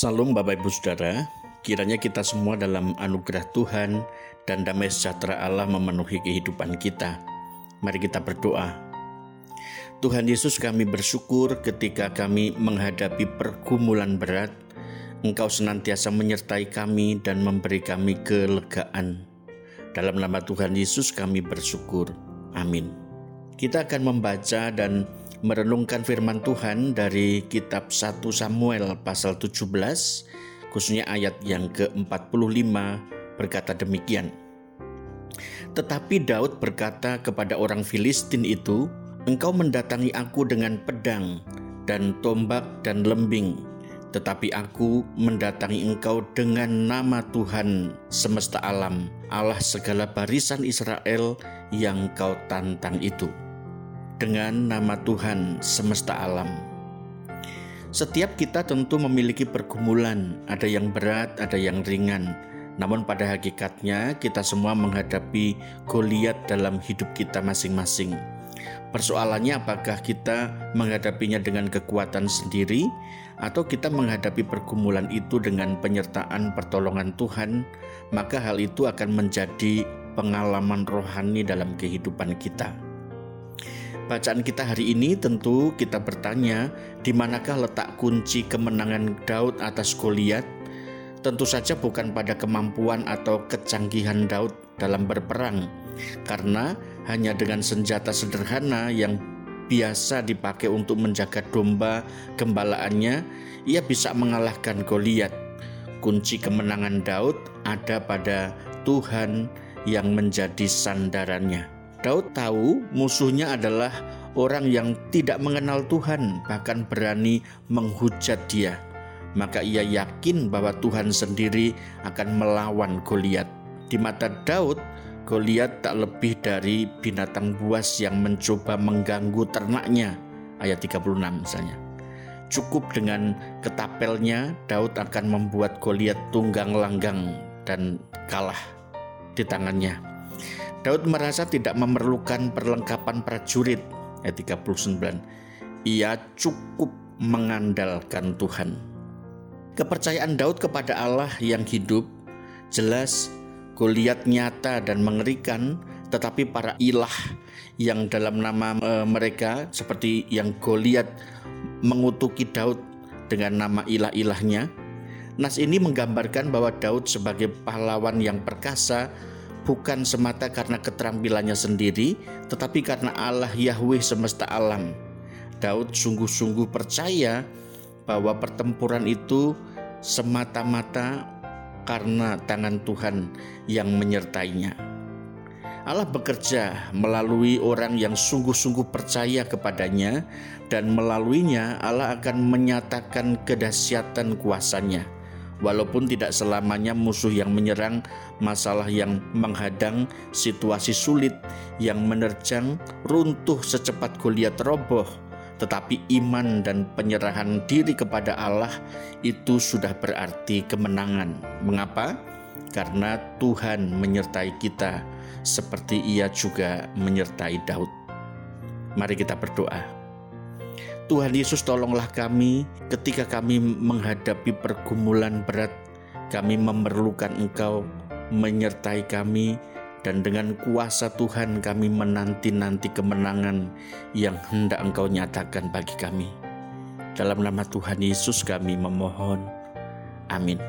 Salam Bapak Ibu Saudara, kiranya kita semua dalam anugerah Tuhan dan damai sejahtera Allah memenuhi kehidupan kita. Mari kita berdoa. Tuhan Yesus kami bersyukur ketika kami menghadapi pergumulan berat, Engkau senantiasa menyertai kami dan memberi kami kelegaan. Dalam nama Tuhan Yesus kami bersyukur. Amin. Kita akan membaca dan merenungkan firman Tuhan dari kitab 1 Samuel pasal 17 khususnya ayat yang ke-45 berkata demikian. Tetapi Daud berkata kepada orang Filistin itu, "Engkau mendatangi aku dengan pedang dan tombak dan lembing, tetapi aku mendatangi engkau dengan nama Tuhan semesta alam, Allah segala barisan Israel yang kau tantang itu." Dengan nama Tuhan semesta alam. Setiap kita tentu memiliki pergumulan, ada yang berat, ada yang ringan. Namun pada hakikatnya kita semua menghadapi Goliat dalam hidup kita masing-masing. Persoalannya apakah kita menghadapinya dengan kekuatan sendiri atau kita menghadapi pergumulan itu dengan penyertaan pertolongan Tuhan, maka hal itu akan menjadi pengalaman rohani dalam kehidupan kita. Bacaan kita hari ini tentu kita bertanya, di manakah letak kunci kemenangan Daud atas Goliat? Tentu saja bukan pada kemampuan atau kecanggihan Daud dalam berperang, karena hanya dengan senjata sederhana yang biasa dipakai untuk menjaga domba gembalaannya, ia bisa mengalahkan Goliat. Kunci kemenangan Daud ada pada Tuhan yang menjadi sandarannya. Daud tahu musuhnya adalah orang yang tidak mengenal Tuhan, bahkan berani menghujat dia. Maka ia yakin bahwa Tuhan sendiri akan melawan Goliat. Di mata Daud, Goliat tak lebih dari binatang buas yang mencoba mengganggu ternaknya. Ayat 36 misalnya. Cukup dengan ketapelnya, Daud akan membuat Goliat tunggang langgang dan kalah di tangannya. Daud merasa tidak memerlukan perlengkapan prajurit. Ayat 39. Ia cukup mengandalkan Tuhan. Kepercayaan Daud kepada Allah yang hidup jelas Goliat nyata dan mengerikan, tetapi para ilah yang dalam nama e, mereka seperti yang Goliat mengutuki Daud dengan nama ilah-ilahnya. Nas ini menggambarkan bahwa Daud sebagai pahlawan yang perkasa bukan semata karena keterampilannya sendiri, tetapi karena Allah Yahweh semesta alam. Daud sungguh-sungguh percaya bahwa pertempuran itu semata-mata karena tangan Tuhan yang menyertainya. Allah bekerja melalui orang yang sungguh-sungguh percaya kepadanya, dan melaluinya Allah akan menyatakan kedahsyatan kuasanya Walaupun tidak selamanya musuh yang menyerang, masalah yang menghadang, situasi sulit yang menerjang, runtuh secepat Goliat roboh, tetapi iman dan penyerahan diri kepada Allah itu sudah berarti kemenangan. Mengapa? Karena Tuhan menyertai kita seperti Ia juga menyertai Daud. Mari kita berdoa. Tuhan Yesus tolonglah kami ketika kami menghadapi pergumulan berat. Kami memerlukan Engkau menyertai kami dan dengan kuasa Tuhan kami menanti-nanti kemenangan yang hendak Engkau nyatakan bagi kami. Dalam nama Tuhan Yesus kami memohon. Amin.